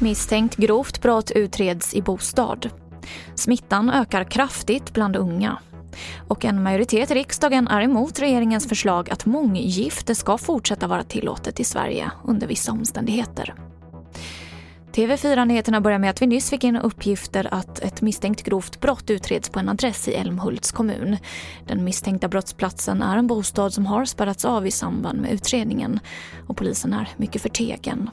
Misstänkt grovt brott utreds i bostad. Smittan ökar kraftigt bland unga. Och en majoritet i riksdagen är emot regeringens förslag att månggifte ska fortsätta vara tillåtet i Sverige under vissa omständigheter. TV4-nyheterna börjar med att vi nyss fick in uppgifter att ett misstänkt grovt brott utreds på en adress i Älmhults kommun. Den misstänkta brottsplatsen är en bostad som har spärrats av i samband med utredningen och polisen är mycket förtegen.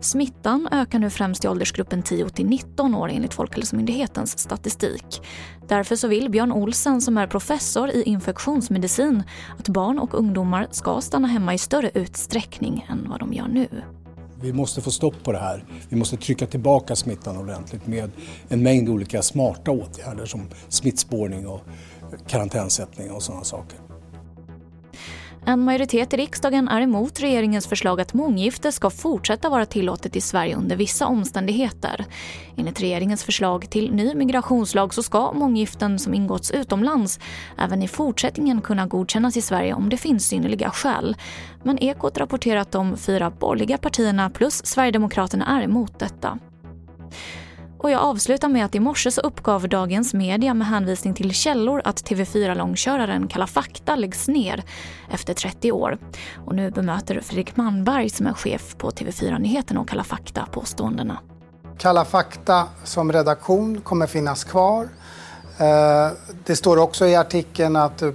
Smittan ökar nu främst i åldersgruppen 10 till 19 år enligt Folkhälsomyndighetens statistik. Därför så vill Björn Olsen som är professor i infektionsmedicin att barn och ungdomar ska stanna hemma i större utsträckning än vad de gör nu. Vi måste få stopp på det här. Vi måste trycka tillbaka smittan ordentligt med en mängd olika smarta åtgärder som smittspårning och karantänsättning och sådana saker. En majoritet i riksdagen är emot regeringens förslag att månggifte ska fortsätta vara tillåtet i Sverige under vissa omständigheter. Enligt regeringens förslag till ny migrationslag så ska månggiften som ingåtts utomlands även i fortsättningen kunna godkännas i Sverige om det finns synnerliga skäl. Men Ekot rapporterar att de fyra borgerliga partierna plus Sverigedemokraterna är emot detta. Och jag avslutar med att i morse så uppgav Dagens Media med hänvisning till källor att TV4-långköraren Kalla fakta läggs ner efter 30 år. Och nu bemöter Fredrik Malmberg som är chef på TV4 Nyheterna och Kalla fakta påståendena. Kalla fakta som redaktion kommer finnas kvar. Eh, det står också i artikeln att eh,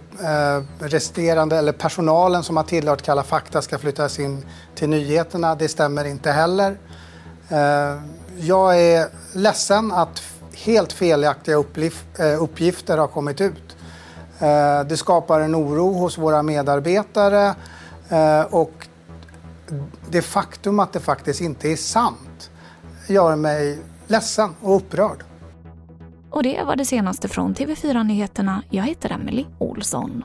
resterande, eller personalen som har tillhört Kalla fakta ska flyttas in till nyheterna. Det stämmer inte heller. Eh, jag är ledsen att helt felaktiga eh, uppgifter har kommit ut. Eh, det skapar en oro hos våra medarbetare och det faktum att det faktiskt inte är sant gör mig ledsen och upprörd. Och det var det senaste från TV4 Nyheterna. Jag heter Emily Olsson.